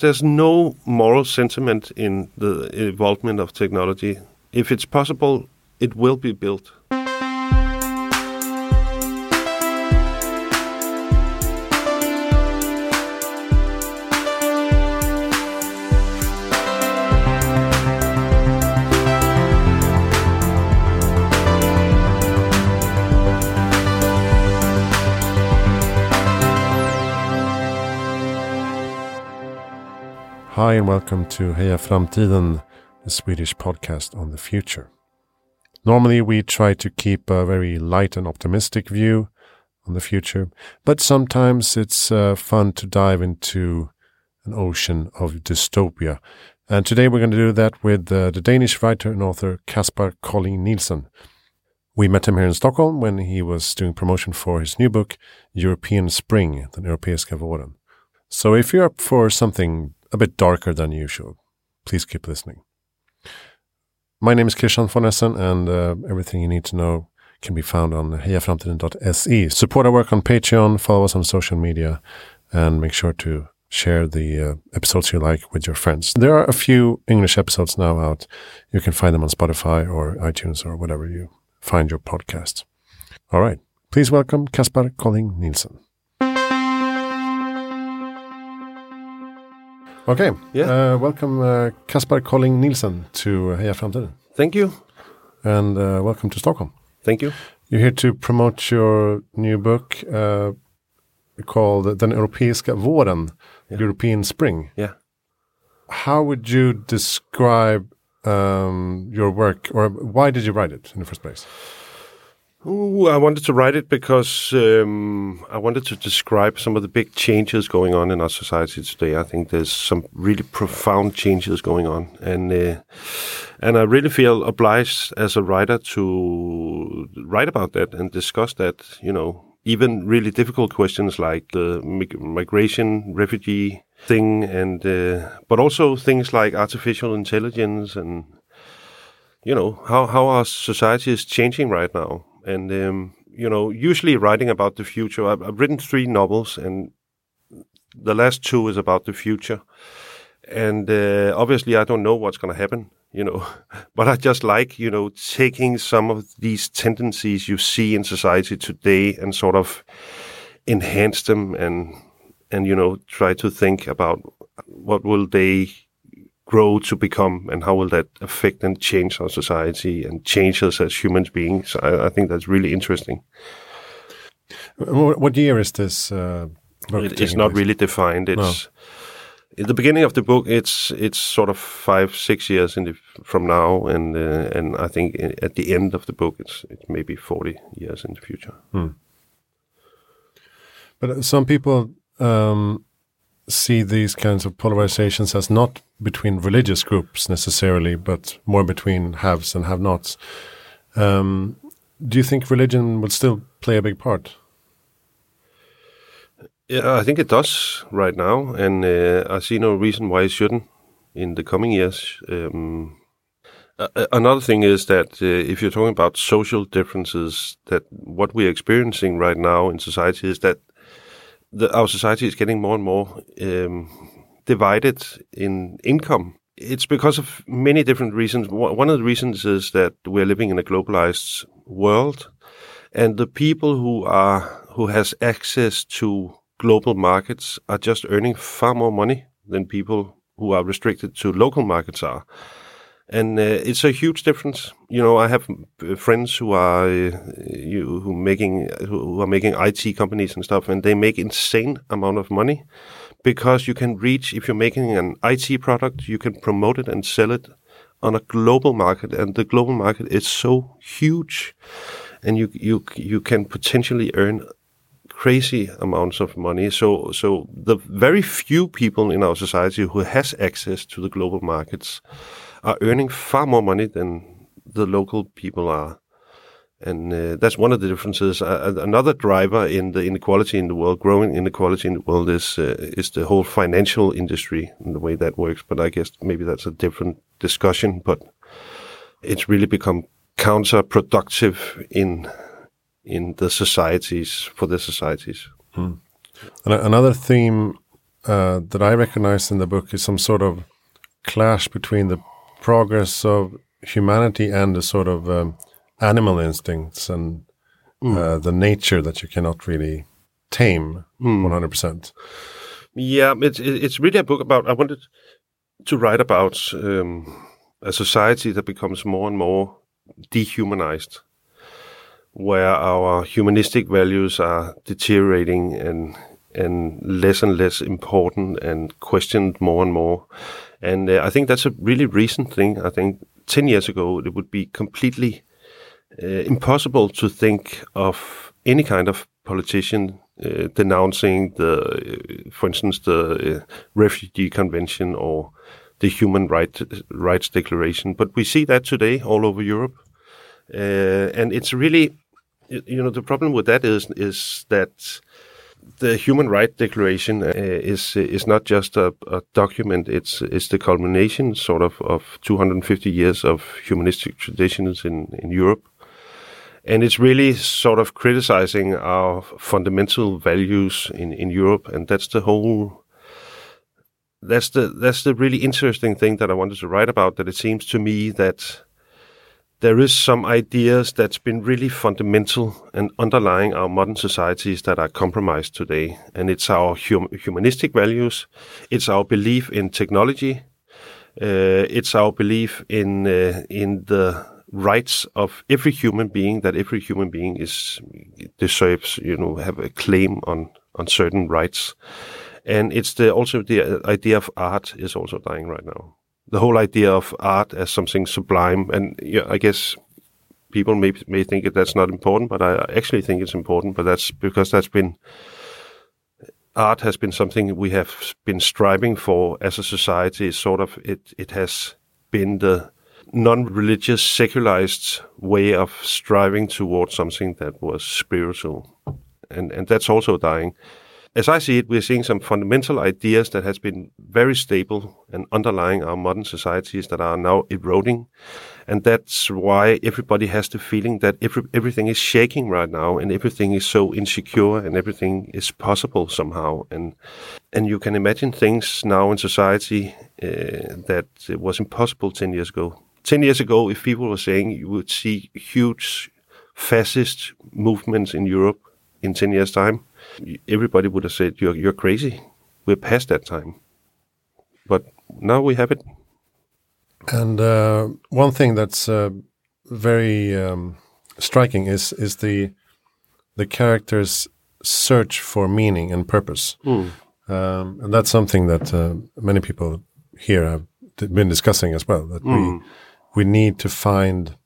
There's no moral sentiment in the uh, involvement of technology. If it's possible, it will be built. And welcome to Heja Framtiden, the Swedish podcast on the future. Normally, we try to keep a very light and optimistic view on the future, but sometimes it's uh, fun to dive into an ocean of dystopia. And today we're going to do that with uh, the Danish writer and author Kaspar Colling Nielsen. We met him here in Stockholm when he was doing promotion for his new book, European Spring, Den Europeiska våren. So if you're up for something a bit darker than usual. Please keep listening. My name is Christian von Essen, and uh, everything you need to know can be found on hejaframtiden.se. Support our work on Patreon, follow us on social media, and make sure to share the uh, episodes you like with your friends. There are a few English episodes now out. You can find them on Spotify or iTunes or whatever you find your podcasts. All right. Please welcome Kaspar Colling Nielsen. Okay. Yeah. Uh, welcome, uh, Kaspar Colling Nielsen to Heja Framtiden. Thank you. And uh, welcome to Stockholm. Thank you. You're here to promote your new book uh, called Den Europeiska våren, Yeah. European Spring. Yeah. How would you describe um, your work, or why did you write it in the first place? Ooh, I wanted to write it because um, I wanted to describe some of the big changes going on in our society today. I think there's some really profound changes going on, and uh, and I really feel obliged as a writer to write about that and discuss that. You know, even really difficult questions like the mig- migration, refugee thing, and uh, but also things like artificial intelligence and you know how how our society is changing right now and um, you know usually writing about the future I've, I've written three novels and the last two is about the future. And uh, obviously i don't know what's going to happen you know but i just like you know taking some of these tendencies you see in society today and sort of enhance them and and you know try to think about what will they grow to become and how will that affect and change our society and change us as human beings? I, I think that's really interesting. What year is this uh, it, it's not place? really defined. It's in the beginning of the book it's it's sort of five six years in the, from now and uh, and i think at the end of the book it's it's maybe 40 years in the future. But uh, some people um, see these kinds of polarizations as not between religious groups necessarily, but more between haves and have-nots. Um, do you think religion will still play a big part? Yeah, I think it does right now, and uh, I see no reason why it shouldn't in the coming years. Um, another thing is that uh, if you're talking about social differences, that what we're experiencing right now in society is that the, our society is getting more and more um, divided in income. It's because of many different reasons. One of the reasons is that we're living in a globalized world, and the people who are who has access to global markets are just earning far more money than people who are restricted to local markets are. And uh, it's a huge difference. You know, I have uh, friends who are uh, you, who making who are making IT companies and stuff, and they make insane amount of money because you can reach if you're making an IT product, you can promote it and sell it on a global market, and the global market is so huge, and you you you can potentially earn crazy amounts of money. So so the very few people in our society who has access to the global markets are earning far more money than the local people are. And uh, that's one of the differences. Uh, another driver in the inequality in the world, growing inequality in the world, is uh, is the whole financial industry and the way that works. But I guess maybe that's a different discussion. But it's really become counterproductive in in the societies for the societies. And another theme uh, that I recognize in the book is some sort of clash between the progress of humanity and the sort of um, animal instincts and uh, the nature that you cannot really tame one hundred percent. Yeah, it's it's really a book about. I wanted to write about um, a society that becomes more and more dehumanized, where our humanistic values are deteriorating and and less and less important and questioned more and more. And uh, I think that's a really recent thing. I think ten years ago it would be completely uh, impossible to think of any kind of politician uh, denouncing the, uh, for instance, the uh, refugee convention or the human right, rights declaration. But we see that today all over Europe, uh, and it's really, you know, the problem with that is is that the Human Rights Declaration uh, is is not just a, a document; it's it's the culmination, sort of, of 250 years of humanistic traditions in in Europe, and it's really sort of criticizing our fundamental values in in Europe, and that's the whole. That's the that's the really interesting thing that I wanted to write about. That it seems to me that there is some ideas that's been really fundamental and underlying our modern societies that are compromised today. And it's our hum- humanistic values, it's our belief in technology, uh, it's our belief in uh, in the rights of every human being. That every human being is deserves, you know, have a claim on on certain rights. And it's the also the idea of art is also dying right now the whole idea of art as something sublime. And I guess people may may think that that's not important, but I actually think it's important. But that's because that's been art has been something we have been striving for as a society. It's sort of it it has been the non-religious secularized way of striving towards something that was spiritual and and that's also dying as I see it, we're seeing some fundamental ideas that has been very stable and underlying our modern societies that are now eroding. And that's why everybody has the feeling that every, everything is shaking right now and everything is so insecure and everything is possible somehow. And, and you can imagine things now in society uh, that was impossible 10 years ago. 10 years ago, if people were saying you would see huge fascist movements in Europe in 10 years' time, everybody would have said, "You're you're crazy. We're past that time." But now we have it. And uh, one thing that's uh, very um, striking is is the the character's search for meaning and purpose, um, and that's something that uh, many people here have been discussing as well. That we we need to find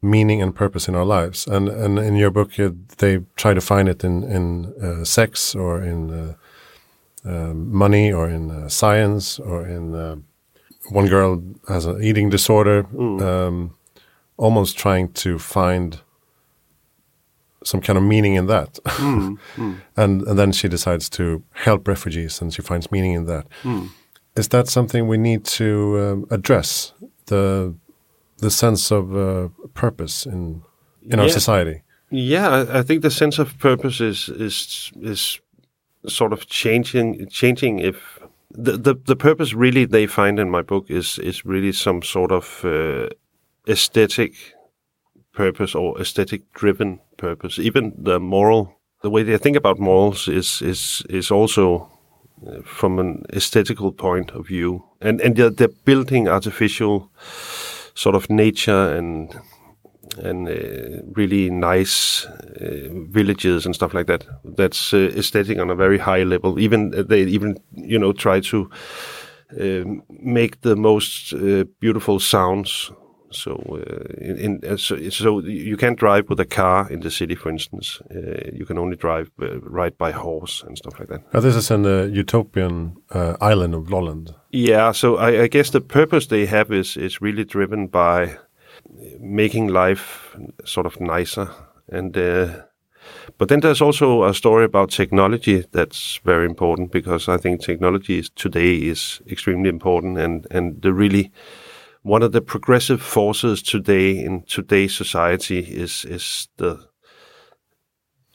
meaning and purpose in our lives, and and in your book uh, they try to find it in in uh, sex or in uh, um, money or in uh, science or in uh, one girl has an eating disorder, um, almost trying to find some kind of meaning in that. and, and then she decides to help refugees and she finds meaning in that. Is that something we need to um, address? The the sense of uh, purpose in in our Yeah. society. Yeah, I, I think the sense of purpose is is is sort of changing changing if the, the the purpose really they find in my book is is really some sort of uh, aesthetic purpose or aesthetic driven purpose even the moral the way they think about morals is is is also from an aesthetical point of view and and they're, they're building artificial sort of nature and and uh, really nice uh, villages and stuff like that. That's uh, aesthetic on a very high level. Even uh, they even you know try to um make the most uh, beautiful sounds. So, uh, in, in uh, so, so you can't drive with a car in the city, for instance. Uh, you can only drive uh, ride by horse and stuff like that. Now, this is an utopian island of Lolland. Yeah, so I, I guess the purpose they have is is really driven by making life sort of nicer, and uh, but then there's also a story about technology that's very important because I think technology is, today is extremely important, and and the really one of the progressive forces today in today's society is is the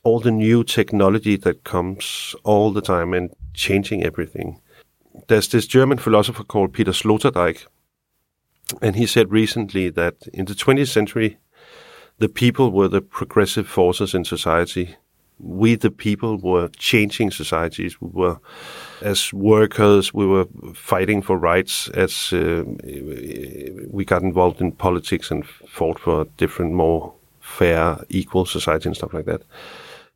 all the new technology that comes all the time and changing everything. There's this German philosopher called Peter Sloterdijk, and he said recently that in the 20th century, the people were the progressive forces in society. We, the people, were changing societies. We were, as workers, we were fighting for rights. As uh, we got involved in politics and fought for a different, more fair, equal society and stuff like that.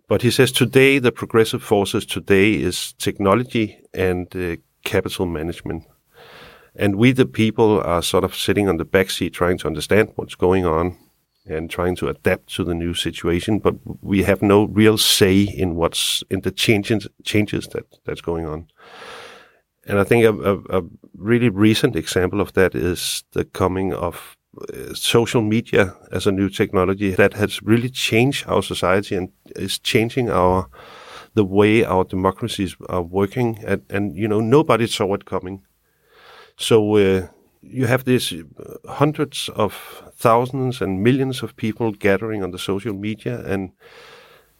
But he says today the progressive forces today is technology and uh, capital management. And we, the people, are sort of sitting on the back seat trying to understand what's going on and trying to adapt to the new situation. But we have no real say in what's in the changes changes that that's going on. And I think a, a, a really recent example of that is the coming of uh, social media as a new technology that has really changed our society and is changing our the way our democracies are working. And, and you know, nobody saw it coming. So uh, you have these hundreds of thousands and millions of people gathering on the social media, and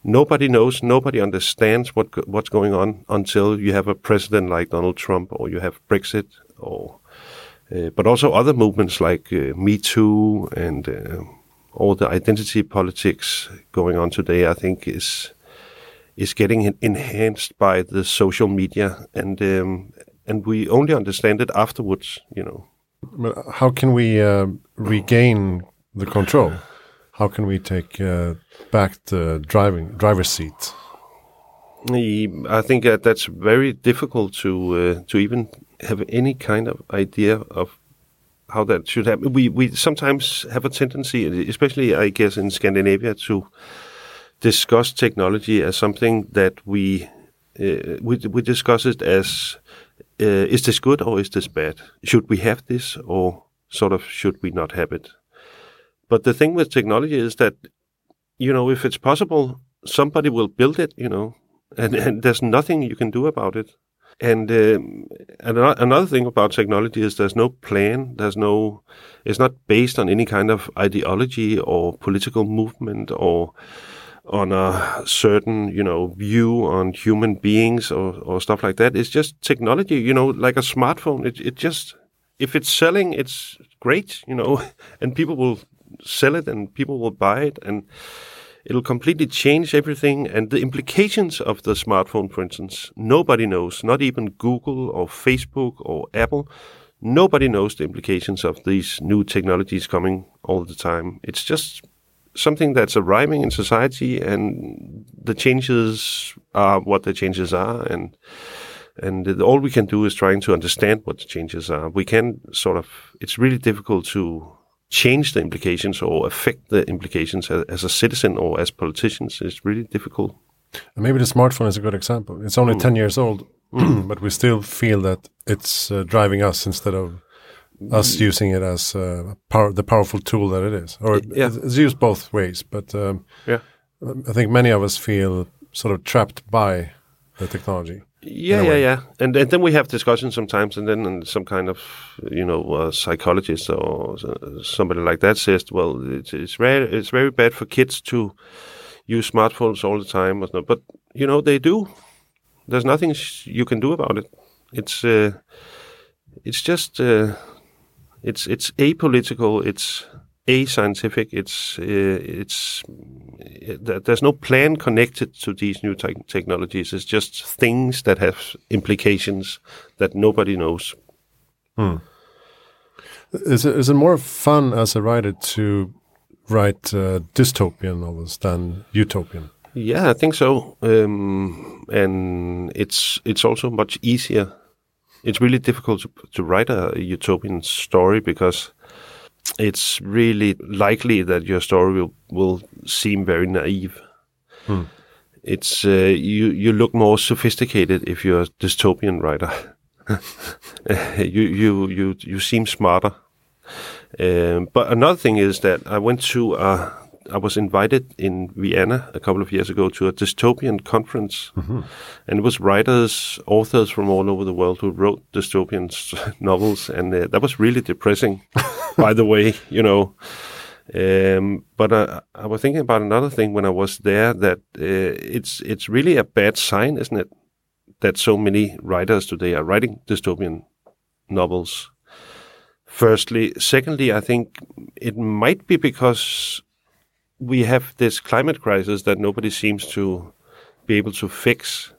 nobody knows, nobody understands what what's going on until you have a president like Donald Trump, or you have Brexit, or uh, but also other movements like uh, Me Too and uh, all the identity politics going on today. I think is is getting enhanced by the social media, and um, and we only understand it afterwards, you know. But how can we uh, regain the control? How can we take uh, back the driving driver's seat? I think that that's very difficult to uh, to even have any kind of idea of how that should happen. We we sometimes have a tendency, especially I guess in Scandinavia, to discuss technology as something that we uh, we we discuss it as uh, is this good or is this bad? Should we have this or sort of should we not have it? But the thing with technology is that, you know, if it's possible, somebody will build it, you know, and, and there's nothing you can do about it. And, um, and another thing about technology is there's no plan. There's no, it's not based on any kind of ideology or political movement or on a certain, you know, view on human beings or, or stuff like that. It's just technology, you know, like a smartphone. It, it just, if it's selling, it's great, you know, and people will sell it and people will buy it and it'll completely change everything. And the implications of the smartphone, for instance, nobody knows, not even Google or Facebook or Apple. Nobody knows the implications of these new technologies coming all the time. It's just something that's arriving in society, and the changes are what the changes are, and and all we can do is trying to understand what the changes are. We can sort of. It's really difficult to change the implications or affect the implications as, as a citizen or as politicians. It's really difficult. maybe the smartphone is a good example. It's only mm. ten years old, mm. but we still feel that it's uh, driving us instead of us using it as uh, power, the powerful tool that it is, or yeah. it's used both ways. But um, yeah, I think many of us feel sort of trapped by the technology. Yeah, yeah, yeah, and, and then we have discussions sometimes, and then and some kind of you know uh, psychologist or somebody like that says, well, it's it's very it's very bad for kids to use smartphones all the time, but you know they do. There's nothing you can do about it. It's uh, it's just. Uh, it's it's apolitical. It's ascientific. It's uh, it's uh, there's no plan connected to these new te technologies. It's just things that have implications that nobody knows. Hmm. Is it, is it more fun as a writer to write uh, dystopian novels than utopian? Yeah, I think so. Um, and it's it's also much easier it's really difficult to, to write a utopian story because it's really likely that your story will, will seem very naive. Hmm. It's uh, you you look more sophisticated if you're a dystopian writer. you you you you seem smarter. Um, but another thing is that I went to a I was invited in Vienna a couple of years ago to a dystopian conference, mm-hmm. and it was writers, authors from all over the world who wrote dystopian novels, and uh, that was really depressing. by the way, you know. Um, but uh, I was thinking about another thing when I was there that uh, it's it's really a bad sign, isn't it? that so many writers today are writing dystopian novels. Firstly, secondly, I think it might be because we have this climate crisis that nobody seems to be able to fix.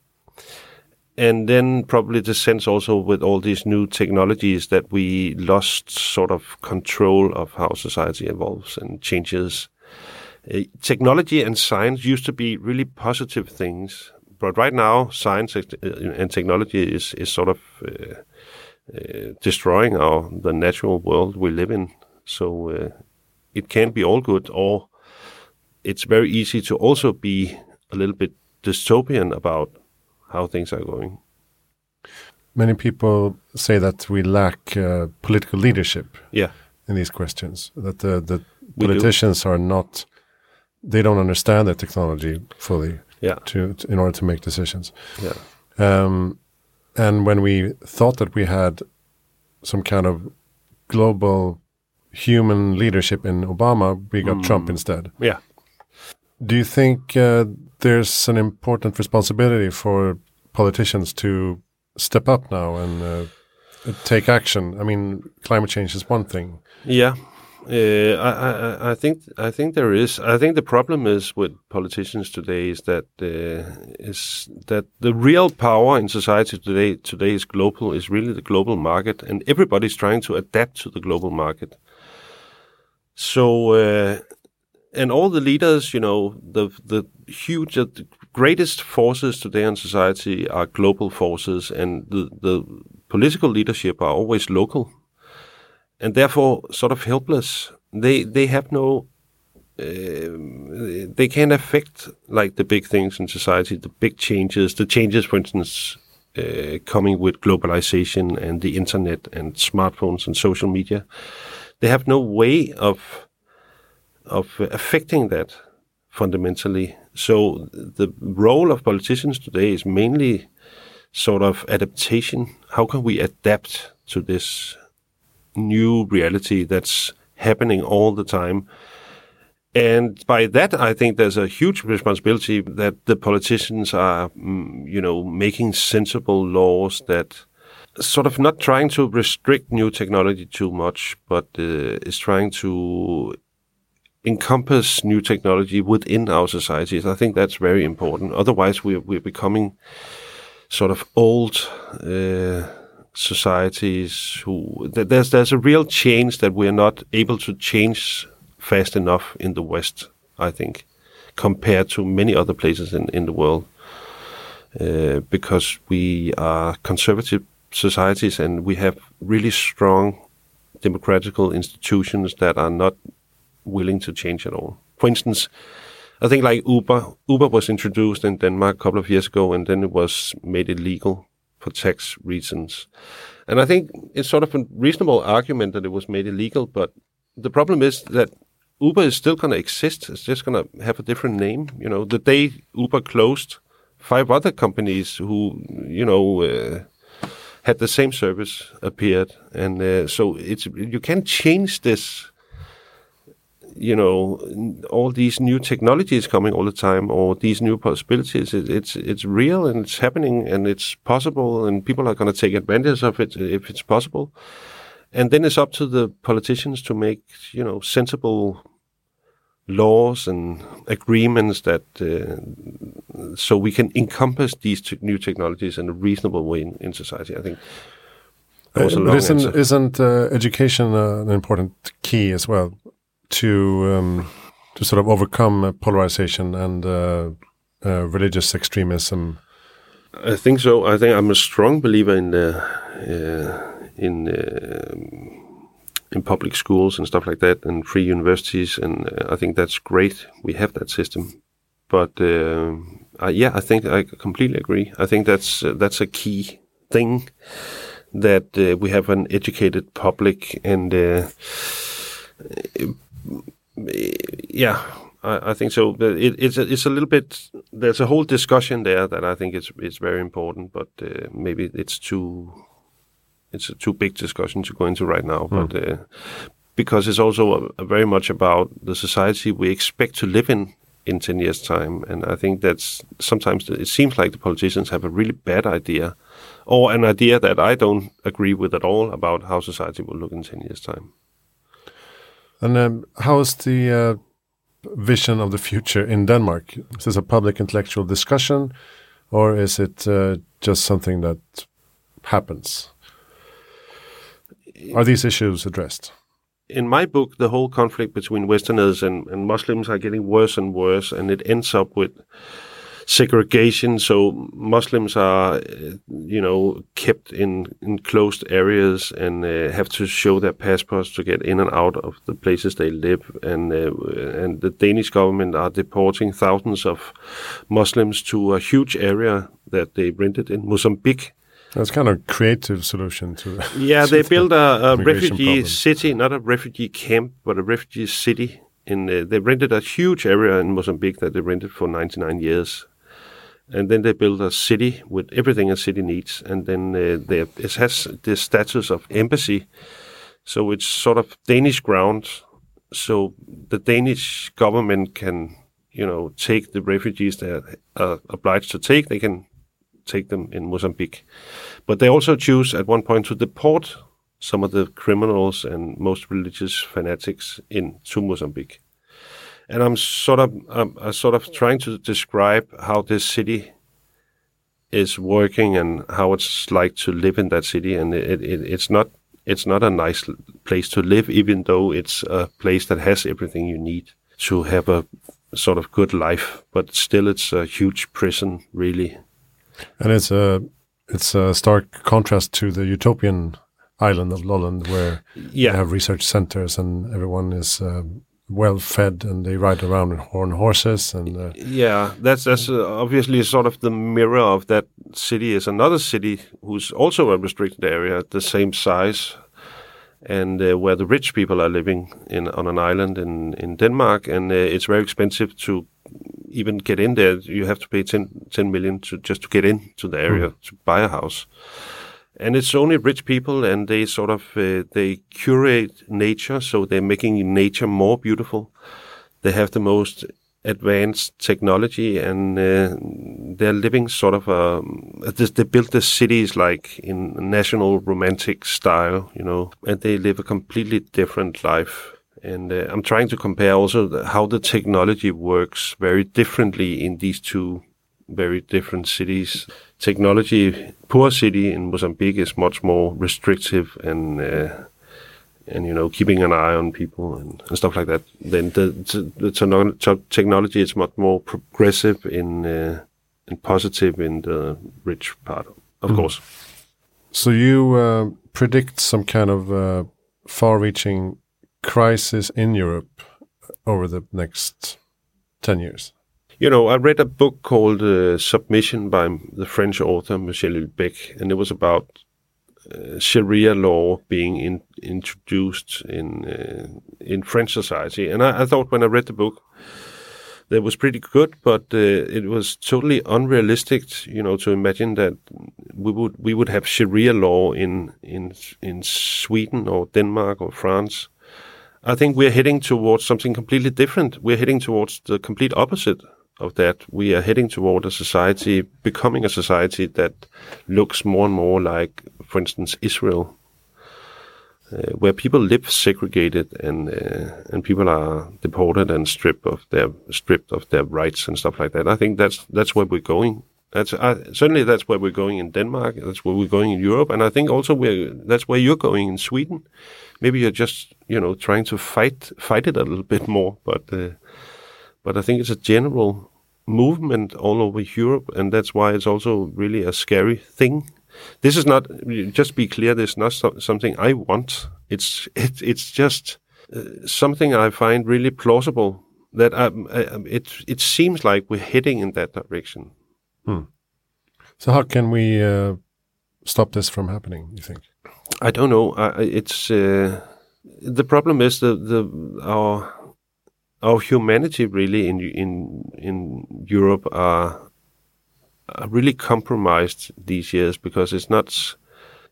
And then probably the sense also with all these new technologies that we lost sort of control of how society evolves and changes. Uh, technology and science used to be really positive things, but right now science and technology is is sort of uh, uh, destroying our the natural world we live in. So it can't be all good, or it's very easy to also be a little bit dystopian about how things are going. Many people say that we lack uh, political leadership. Yeah. In these questions, that the, the politicians are not, they don't understand the technology fully. Yeah. To, to in order to make decisions. Yeah. Um, and when we thought that we had some kind of global human leadership in Obama, we got mm. Trump instead. Yeah. Do you think uh, there's an important responsibility for politicians to step up now and uh, take action? I mean, climate change is one thing. Yeah, uh, I, I, I, think I think there is. I think the problem is with politicians today is that uh, is that the real power in society today today is global. Is really the global market, and everybody's trying to adapt to the global market. So, uh, and all the leaders, you know, the the huge, the greatest forces today in society are global forces, and the the political leadership are always local and therefore sort of helpless. They they have no uh, they can't affect like the big things in society, the big changes, the changes, for instance, uh, coming with globalization and the internet and smartphones and social media. They have no way of of affecting that fundamentally. So the role of politicians today is mainly sort of adaptation. How can we adapt to this new reality that's happening all the time. And by that, I think there's a huge responsibility that the politicians are, mm, you know, making sensible laws that sort of not trying to restrict new technology too much, but uh, is trying to encompass new technology within our societies. I think that's very important. Otherwise, we're, we're becoming sort of old. Uh, societies who there's there's a real change that we're not able to change fast enough in the West, I think, compared to many other places in, in the world. Uh, because we are conservative societies and we have really strong democratical institutions that are not willing to change at all. For instance, I think like Uber, Uber was introduced in Denmark a couple of years ago and then it was made illegal for tax reasons. And I think it's sort of a reasonable argument that it was made illegal, but the problem is that Uber is still going to exist. It's just going to have a different name. You know, the day Uber closed, five other companies who, you know, uh, had the same service appeared, and uh, so it's you can't change this you know all these new technologies coming all the time or these new possibilities it, it's it's real and it's happening and it's possible and people are going to take advantage of it if it's possible. And then it's up to the politicians to make you know sensible laws and agreements that uh, so we can encompass these new technologies in a reasonable way in, in society i think. Uh, isn't, isn't uh, education uh, an important key as well to um, to sort of overcome polarization and uh, uh, religious extremism? I think so. I think I'm a strong believer in the uh, in uh, in public schools and stuff like that, and free universities, and uh, I think that's great. We have that system, but yeah, I think I completely agree. I think that's that's a key thing that we have an educated public and yeah, I, I, think so. But it, it's a, it's a little bit. There's a whole discussion there that I think is is very important, but uh, maybe it's too it's a too big discussion to go into right now. Mm. But uh, because it's also a, a very much about the society we expect to live in in 10 years' time. And I think that's sometimes it seems like the politicians have a really bad idea or an idea that I don't agree with at all about how society will look in 10 years' time. And um, how is the uh, vision of the future in Denmark? Is this a public intellectual discussion or is it uh, just something that happens? Are these issues addressed? in my book, the whole conflict between Westerners and, and Muslims are getting worse and worse, and it ends up with segregation. So Muslims are, you know, kept in enclosed areas and uh, have to show their passports to get in and out of the places they live. And uh, and the Danish government are deporting thousands of Muslims to a huge area that they rented in Mozambique that's kind of creative solution to. Yeah, they built a, a refugee problem. city, not a refugee camp, but a refugee city. In uh, they rented a huge area in Mozambique that they rented for 99 years, and then they built a city with everything a city needs, and then uh, they, it has the status of embassy, so it's sort of Danish ground. So the Danish government can, you know, take the refugees they are obliged to take. They can take them in Mozambique. But they also choose at one point to deport some of the criminals and most religious fanatics into Mozambique. And I'm sort of I'm, I'm sort of trying to describe how this city is working and how it's like to live in that city. And it, it, it's not it's not a nice place to live, even though it's a place that has everything you need to have a sort of good life. But still, it's a huge prison, really. And it's a it's a stark contrast to the utopian island of Lolland, where yeah. you have research centers and everyone is uh, well fed and they ride around on horses and uh, yeah that's that's uh, obviously sort of the mirror of that city is another city who's also a restricted area the same size and uh, where the rich people are living in on an island in in Denmark and uh, it's very expensive to even get in there, you have to pay 10, 10 million to just to get into the area mm. to buy a house. And it's only rich people, and they sort of uh, they curate nature, so they're making nature more beautiful. They have the most advanced technology, and uh, they're living sort of a. They built the cities like in national romantic style, you know, and they live a completely different life and uh, I'm trying to compare also the, how the technology works very differently in these two very different cities. Technology, poor city in Mozambique is much more restrictive and uh, and you know keeping an eye on people and, and stuff like that. Then the, the, the technology is much more progressive in uh, and positive in the rich part, of mm. course. So you uh, predict some kind of uh, far-reaching crisis in Europe over the next 10 years? You know, I read a book called uh, Submission by the French author Michel Houellebecq, and it was about uh, Sharia law being in, introduced in uh, in French society. And I, I, thought when I read the book, that was pretty good, but uh, it was totally unrealistic, you know, to imagine that we would we would have Sharia law in in in Sweden or Denmark or France I think we're heading towards something completely different. We're heading towards the complete opposite of that. We are heading toward a society, becoming a society that looks more and more like, for instance, Israel, uh, where people live segregated and uh, and people are deported and stripped of their stripped of their rights and stuff like that. I think that's that's where we're going. That's uh, certainly that's where we're going in Denmark. That's where we're going in Europe, and I think also we're that's where you're going in Sweden maybe you're just you know trying to fight fight it a little bit more. But uh, but I think it's a general movement all over Europe, and that's why it's also really a scary thing. This is not just be clear. This is not so, something I want. It's it, it's just uh, something I find really plausible. That I, um, I, uh, it it seems like we're heading in that direction. Hmm. So how can we uh, stop this from happening? You think? I don't know. I, it's uh, the problem is the the our our humanity really in in in Europe are, are really compromised these years because it's not.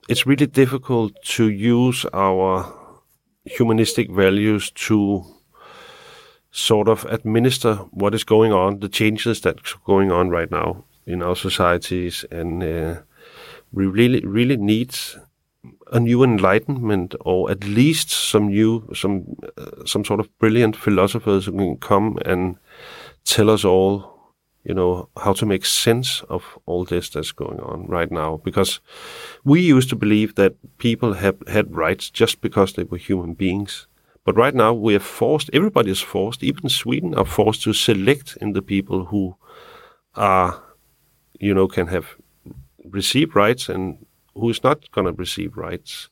It's really difficult to use our humanistic values to sort of administer what is going on, the changes that's going on right now in our societies, and uh, we really, really need a new enlightenment, or at least some new, some, uh, some sort of brilliant philosophers who can come and tell us all you know, how to make sense of all this that's going on right now. Because we used to believe that people have had rights just because they were human beings. But right now we are forced, everybody is forced, even Sweden are forced to select in the people who are, you know, can have received rights and who is not going to receive rights.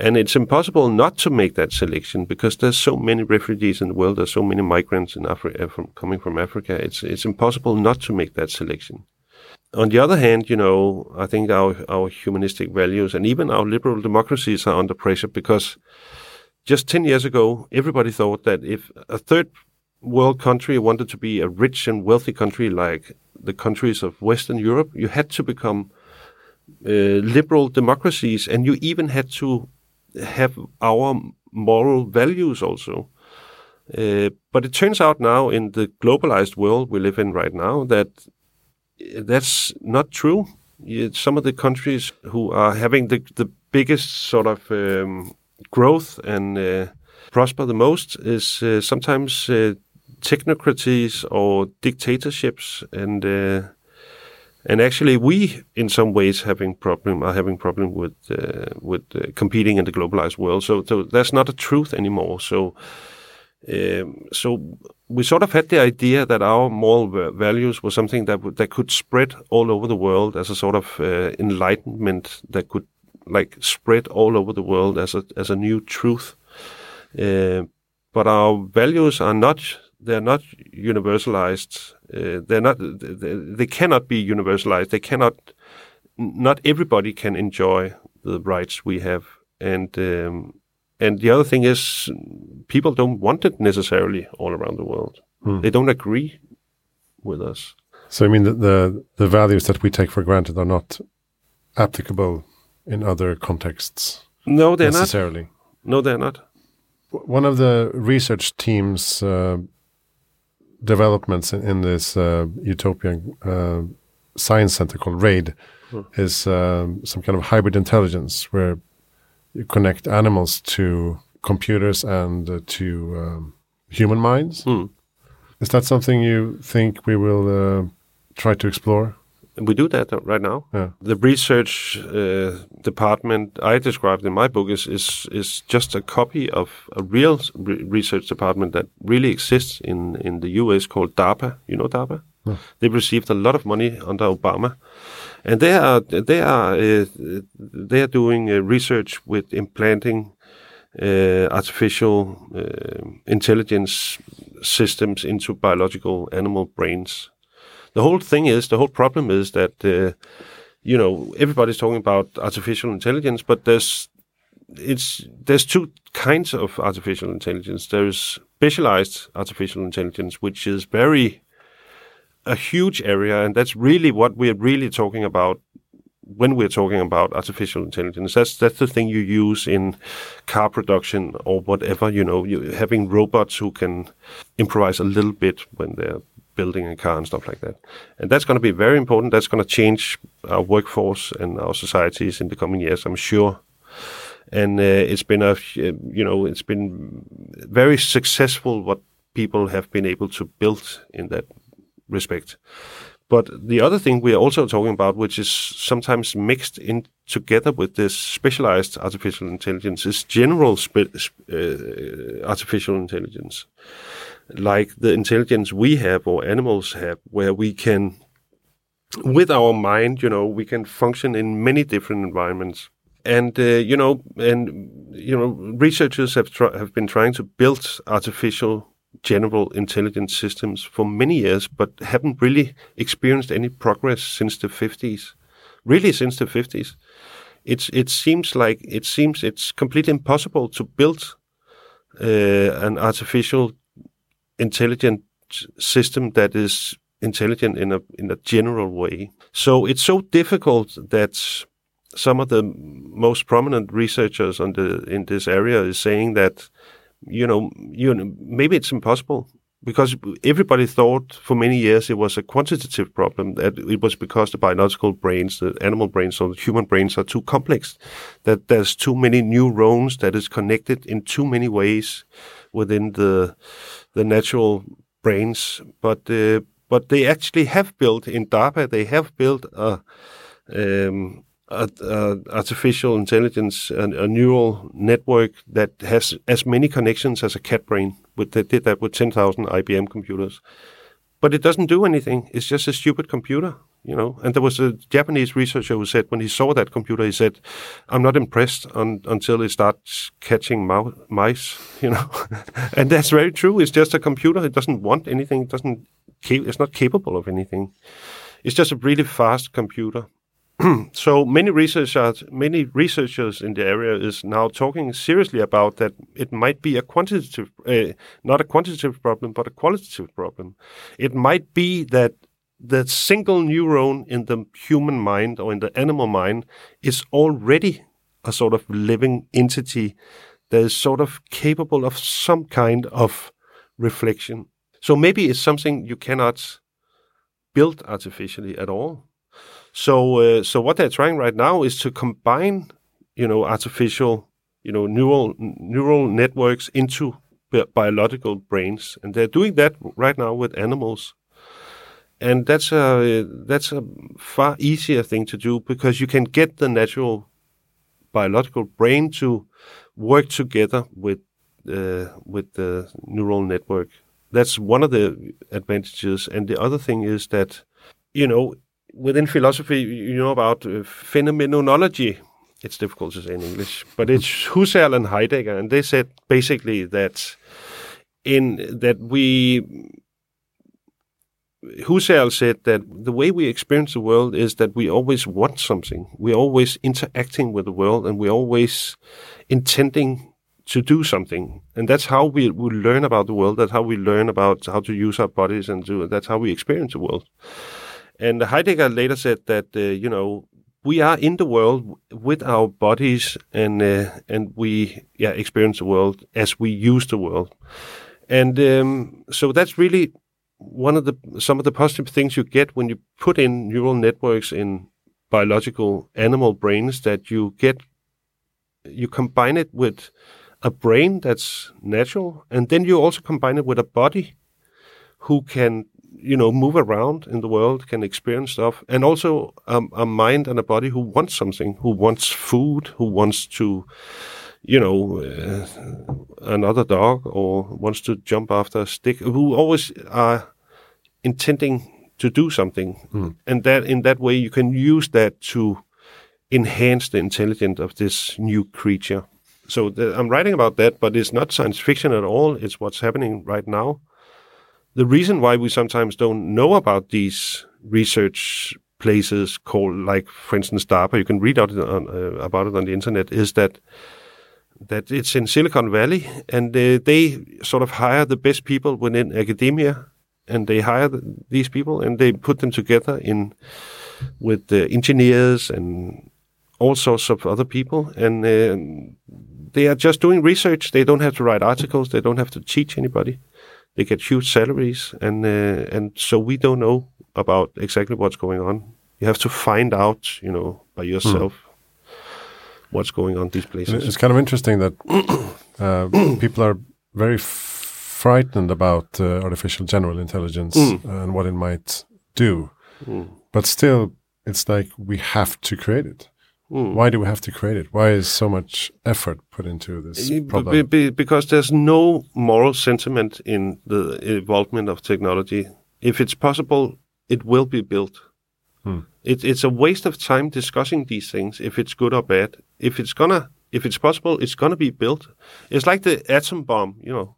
And it's impossible not to make that selection because there's so many refugees in the world. There's so many migrants in Africa from, coming from Africa. It's it's impossible not to make that selection. On the other hand, you know, I think our our humanistic values and even our liberal democracies are under pressure because just ten years ago, everybody thought that if a third world country wanted to be a rich and wealthy country like the countries of Western Europe, you had to become uh, liberal democracies, and you even had to have our moral values also. Uh, but it turns out now in the globalized world we live in right now that that's not true. Some of the countries who are having the, the biggest sort of um, growth and uh, prosper the most is uh, sometimes uh, technocracies or dictatorships and uh, and actually, we in some ways having problem are having problem with uh, with uh, competing in the globalized world. So, so that's not a truth anymore. So, um, so we sort of had the idea that our moral values were something that that could spread all over the world as a sort of uh, enlightenment that could like spread all over the world as a as a new truth. Uh, but our values are not they're not universalized. Uh, they're not. They, they, cannot be universalized. They cannot. Not everybody can enjoy the rights we have, and um, and the other thing is, people don't want it necessarily all around the world. Mm. They don't agree with us. So I mean, the, the the values that we take for granted are not applicable in other contexts. No, they're necessarily. not. No, they're not. One of the research teams uh, developments in, in this uh, utopian uh, science center called RAID hmm. is um, some kind of hybrid intelligence where you connect animals to computers and uh, to um, human minds. Hmm. Is that something you think we will uh, try to explore? We do that right now. Yeah. The research uh, department I described in my book is, is is just a copy of a real re research department that really exists in in the U.S. called DARPA. You know DARPA? Yeah. They received a lot of money under Obama, and they are they are uh, they are doing uh, research with implanting uh, artificial uh, intelligence systems into biological animal brains the whole thing is the whole problem is that uh, you know everybody's talking about artificial intelligence, but there's it's there's two kinds of artificial intelligence. There's specialized artificial intelligence, which is very a huge area, and that's really what we're really talking about when we're talking about artificial intelligence. That's that's the thing you use in car production or whatever. You know, you having robots who can improvise a little bit when they're building a car and stuff like that. And that's going to be very important. That's going to change our workforce and our societies in the coming years, I'm sure. And uh, it's been a, you know, it's been very successful what people have been able to build in that respect. But the other thing we are also talking about, which is sometimes mixed in together with this specialized artificial intelligence, is general uh, artificial intelligence like the intelligence we have or animals have, where we can, with our mind, you know, we can function in many different environments. And uh, you know, and you know, researchers have have been trying to build artificial general intelligence systems for many years, but haven't really experienced any progress since the 50s. Really, since the 50s, it's it seems like it seems it's completely impossible to build uh, an artificial intelligent system that is intelligent in a in a general way. So it's so difficult that some of the most prominent researchers on the in this area is saying that you know you know, maybe it's impossible because everybody thought for many years it was a quantitative problem that it was because the biological brains the animal brains or the human brains are too complex that there's too many neurons that is connected in too many ways within the the natural brains but uh, but they actually have built in DARPA they have built a um, a, a artificial intelligence, a, a, neural network that has as many connections as a cat brain. With, they did that with 10,000 IBM computers. But it doesn't do anything. It's just a stupid computer, you know. And there was a Japanese researcher who said when he saw that computer, he said, "I'm not impressed on, until it starts catching mice," you know. and that's very true. It's just a computer. It doesn't want anything. It doesn't. It's not capable of anything. It's just a really fast computer. so many researchers, many researchers in the area is now talking seriously about that it might be a quantitative, uh, not a quantitative problem, but a qualitative problem. It might be that the single neuron in the human mind or in the animal mind is already a sort of living entity that is sort of capable of some kind of reflection. So maybe it's something you cannot build artificially at all so, uh, so what they're trying right now is to combine, you know, artificial, you know, neural neural networks into bi biological brains, and they're doing that right now with animals. And that's a that's a far easier thing to do because you can get the natural biological brain to work together with uh, with the neural network. That's one of the advantages, and the other thing is that you know within philosophy, you know about uh, phenomenology. It's difficult to say in English, but it's Husserl and Heidegger, and they said basically that in that we Husserl said that the way we experience the world is that we always want something. We're always interacting with the world, and we're always intending to do something. And that's how we, we learn about the world. That's how we learn about how to use our bodies and do. That's how we experience the world. And Heidegger later said that uh, you know we are in the world with our bodies and uh, and we yeah experience the world as we use the world, and um, so that's really one of the some of the positive things you get when you put in neural networks in biological animal brains that you get you combine it with a brain that's natural and then you also combine it with a body who can you know, move around in the world, can experience stuff, and also um, a mind and a body who wants something, who wants food, who wants to, you know, uh, another dog, or wants to jump after a stick, who always are intending to do something, mm. and that in that way you can use that to enhance the intelligence of this new creature. So the, I'm writing about that, but it's not science fiction at all. It's what's happening right now the reason why we sometimes don't know about these research places called, like for instance, DARPA, you can read out on, uh, about it on the internet, is that that it's in Silicon Valley, and uh, they sort of hire the best people within academia, and they hire the, these people, and they put them together in with the engineers and all sorts of other people, and uh, they are just doing research. They don't have to write articles. They don't have to teach anybody they get huge salaries, and uh, and so we don't know about exactly what's going on. You have to find out, you know, by yourself mm. what's going on these places. It's kind of interesting that uh, people are very frightened about uh, artificial general intelligence mm. and what it might do, mm. but still, it's like we have to create it. Mm. Why do we have to create it? Why is so much effort put into this problem? Be, be, because there's no moral sentiment in the involvement of technology. If it's possible, it will be built. Hmm. It, it's a waste of time discussing these things if it's good or bad. If it's gonna, if it's possible, it's gonna be built. It's like the atom bomb, you know.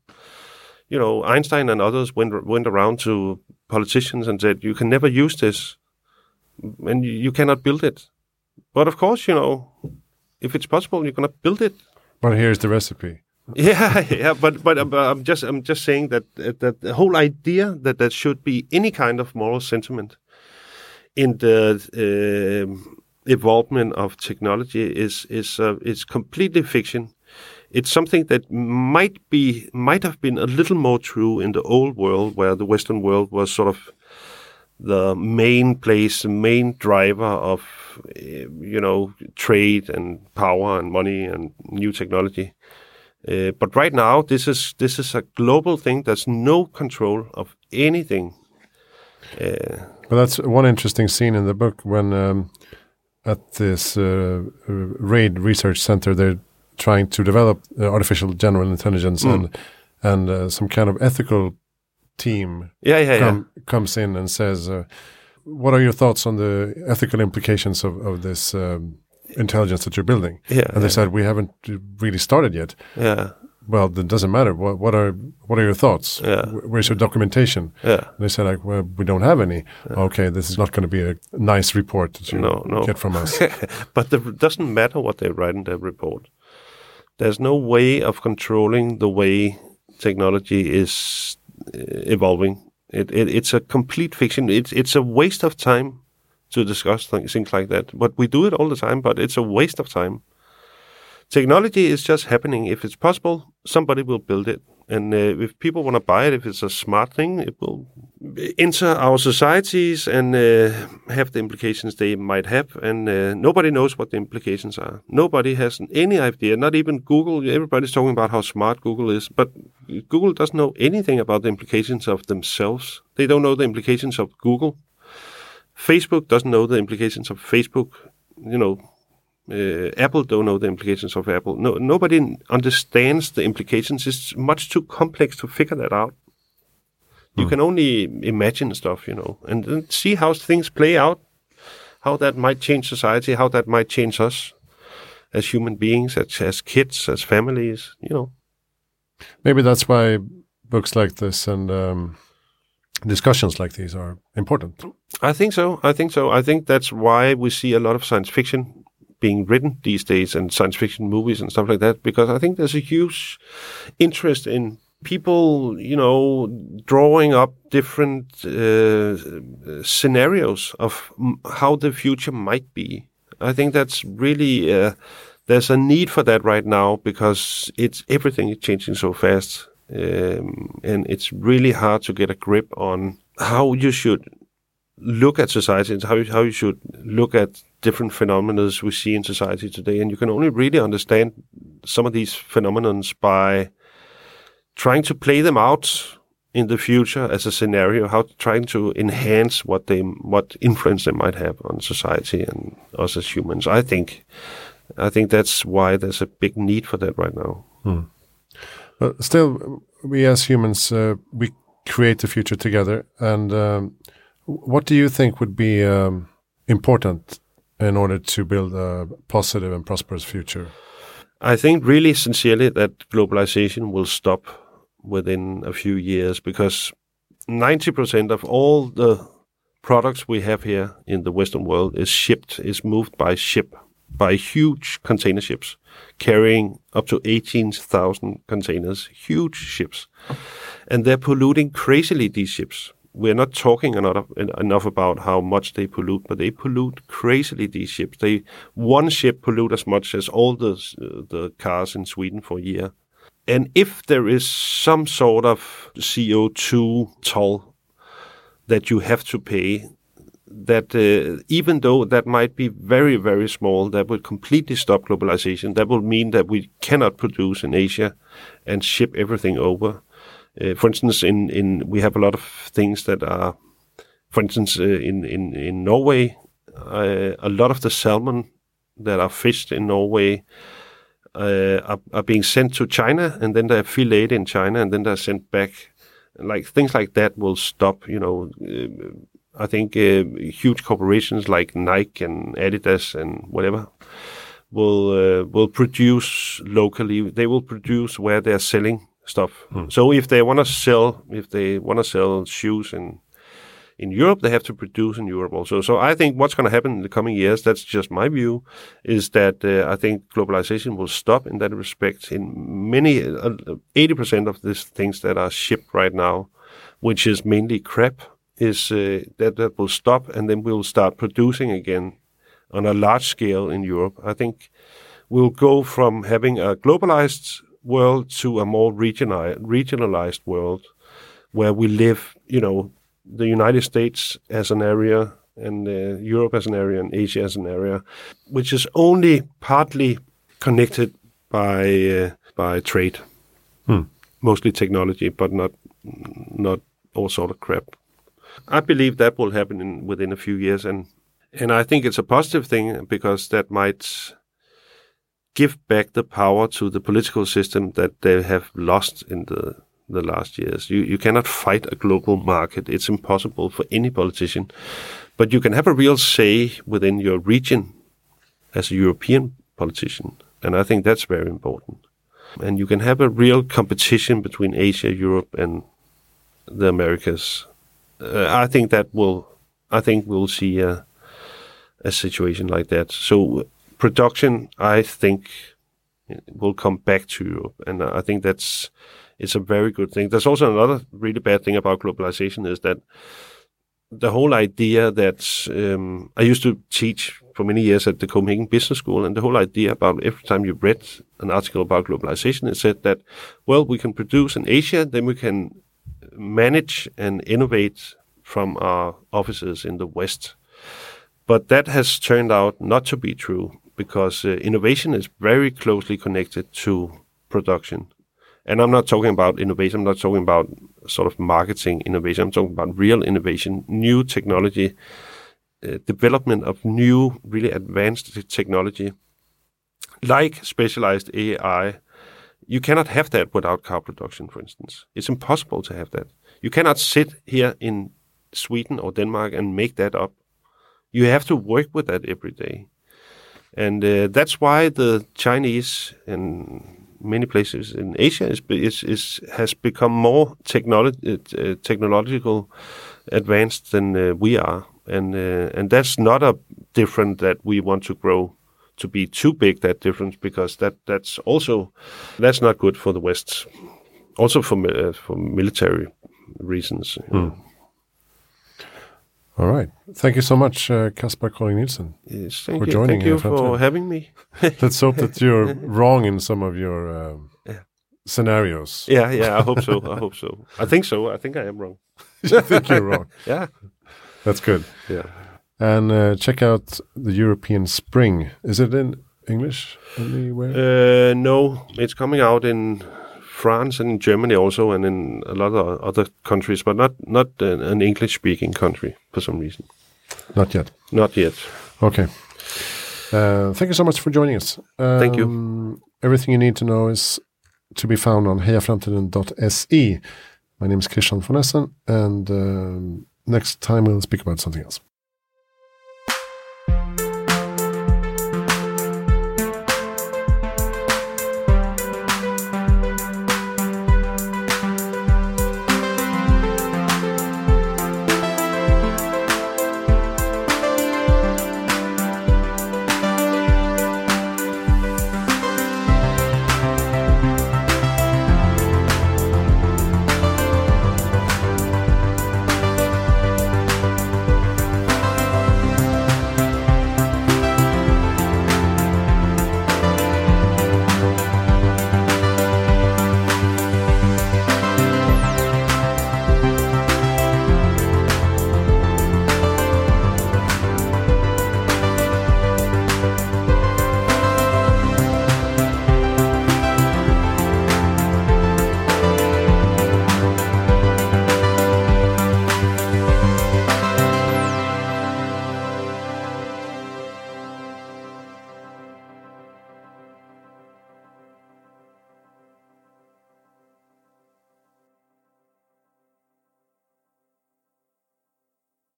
You know, Einstein and others went went around to politicians and said, "You can never use this, and you cannot build it." But of course, you know, if it's possible, you're gonna build it. But here's the recipe. yeah, yeah, but, but but I'm just I'm just saying that that the whole idea that there should be any kind of moral sentiment in the uh, evolvement of technology is is uh, is completely fiction. it's something that might be might have been a little more true in the old world, where the Western world was sort of the main place, the main driver of you know trade and power and money and new technology. Uh, but right now, this is this is a global thing. There's no control of anything. Uh, well, that's one interesting scene in the book when um, at this uh, RAID research center they're trying to develop uh, artificial general intelligence mm. and and uh, some kind of ethical team yeah, yeah, com yeah. comes in and says, uh, "What are your thoughts on the ethical implications of of this um, intelligence that you're building?" Yeah, and they said, "We haven't really started yet." Yeah. Well, it doesn't matter. What, what are what are your thoughts? Yeah. Where's your documentation? Yeah. And they said like, well, we don't have any. Yeah. Okay, this is not going to be a nice report that you no, no. get from us. but it doesn't matter what they write in their report. There's no way of controlling the way technology is evolving. It, it, it's a complete fiction. It's it's a waste of time to discuss things, things like that. But we do it all the time. But it's a waste of time. Technology is just happening. If it's possible, somebody will build it. And uh, if people want to buy it, if it's a smart thing, it will enter our societies and uh, have the implications they might have. And uh, nobody knows what the implications are. Nobody has any idea, not even Google. Everybody's talking about how smart Google is, but Google doesn't know anything about the implications of themselves. They don't know the implications of Google. Facebook doesn't know the implications of Facebook. You know, uh, Apple don't know the implications of Apple. No, nobody understands the implications. It's much too complex to figure that out. You mm. can only imagine stuff, you know, and then see how things play out, how that might change society, how that might change us as human beings, as, as kids, as families, you know. Maybe that's why books like this and um, discussions like these are important. I think so. I think so. I think that's why we see a lot of science fiction being written these days and science fiction movies and stuff like that because I think there's a huge interest in people, you know, drawing up different uh, scenarios of how the future might be. I think that's really uh, there's a need for that right now because it's everything is changing so fast, um, and it's really hard to get a grip on how you should look at society and how you, how you should look at different phenomena we see in society today. And you can only really understand some of these phenomena by trying to play them out in the future as a scenario, how trying to enhance what they what influence they might have on society and us as humans. I think I think that's why there's a big need for that right now. Hmm. But still, we as humans uh, we create the future together. And um, what do you think would be um, important in order to build a positive and prosperous future? I think really sincerely that globalization will stop within a few years because 90% of all the products we have here in the Western world is shipped, is moved by ship, by huge container ships carrying up to 18,000 containers, huge ships. And they're polluting crazily, these ships we're not talking enough, enough about how much they pollute, but they pollute crazily. These ships, they one ship pollute as much as all the uh, the cars in Sweden for a year. And if there is some sort of CO two toll that you have to pay, that uh, even though that might be very very small, that will completely stop globalization. That will mean that we cannot produce in Asia and ship everything over uh, for instance, in, in we have a lot of things that are, for instance, uh, in, in, in Norway, uh, a lot of the salmon that are fished in Norway uh, are, are being sent to China and then they're filleted in China and then they're sent back. Like things like that will stop, you know. Uh, I think uh, huge corporations like Nike and Adidas and whatever will will produce locally. They will produce where they're selling stuff. Mm. So if they want to sell, if they want to sell shoes in in Europe, they have to produce in Europe also. So I think what's going to happen in the coming years, that's just my view, is that uh, I think globalization will stop in that respect. In many, uh, eighty uh, percent of these things that are shipped right now, which is mainly crap, is uh, that that will stop, and then we'll start producing again on a large scale in Europe. I think we'll go from having a globalized world to a more regionali- regionalized world where we live, you know, the United States as an area and uh, Europe as an area and Asia as an area, which is only partly connected by uh, by trade, Hmm. mostly technology, but not not all sort of crap. I believe that will happen in, within a few years, and and I think it's a positive thing because that might give back the power to the political system that they have lost in the the last years. You you cannot fight a global market; it's impossible for any politician. But you can have a real say within your region as a European politician, and I think that's very important. And you can have a real competition between Asia, Europe, and the Americas. Uh, I think that will. I think we'll see a a situation like that. So production, I think, will come back to Europe, and I think that's it's a very good thing. There's also another really bad thing about globalization is that the whole idea that um, I used to teach for many years at the Copenhagen Business School, and the whole idea about every time you read an article about globalization, it said that well, we can produce in Asia, then we can manage and innovate from our offices in the West. But that has turned out not to be true because uh, innovation is very closely connected to production. And I'm not talking about innovation, I'm not talking about sort of marketing innovation, I'm talking about real innovation, new technology, uh, development of new, really advanced technology, like specialized AI. You cannot have that without car production, for instance. It's impossible to have that. You cannot sit here in Sweden or Denmark and make that up. You have to work with that every day. And uh, that's why the Chinese and many places in Asia is, is, is has become more technolo- uh, technological advanced than uh, we are, and uh, and that's not a different that we want to grow to be too big that difference because that that's also that's not good for the West, also for uh, for military reasons. know. All right. Thank you so much, uh, Kaspar Colling Nielsen. Yes, thank For you, joining thank you for having me. Let's hope that you're wrong in some of your um, Yeah. scenarios. Yeah, yeah, I hope so. I hope so. I think so. I think I am wrong. I think you're wrong. Yeah, That's good. yeah. And uh, check out the European Spring. Is it in English anywhere? Uh, no, it's coming out in France and Germany also, and in a lot of other countries, but not not an English-speaking country for some reason. Not yet. Not yet. Okay. Uh, thank you so much for joining us. Um, Thank you. Everything you need to know is to be found on hejaframtiden.se. My name is Christian von Essen, and um, next time we'll speak about something else.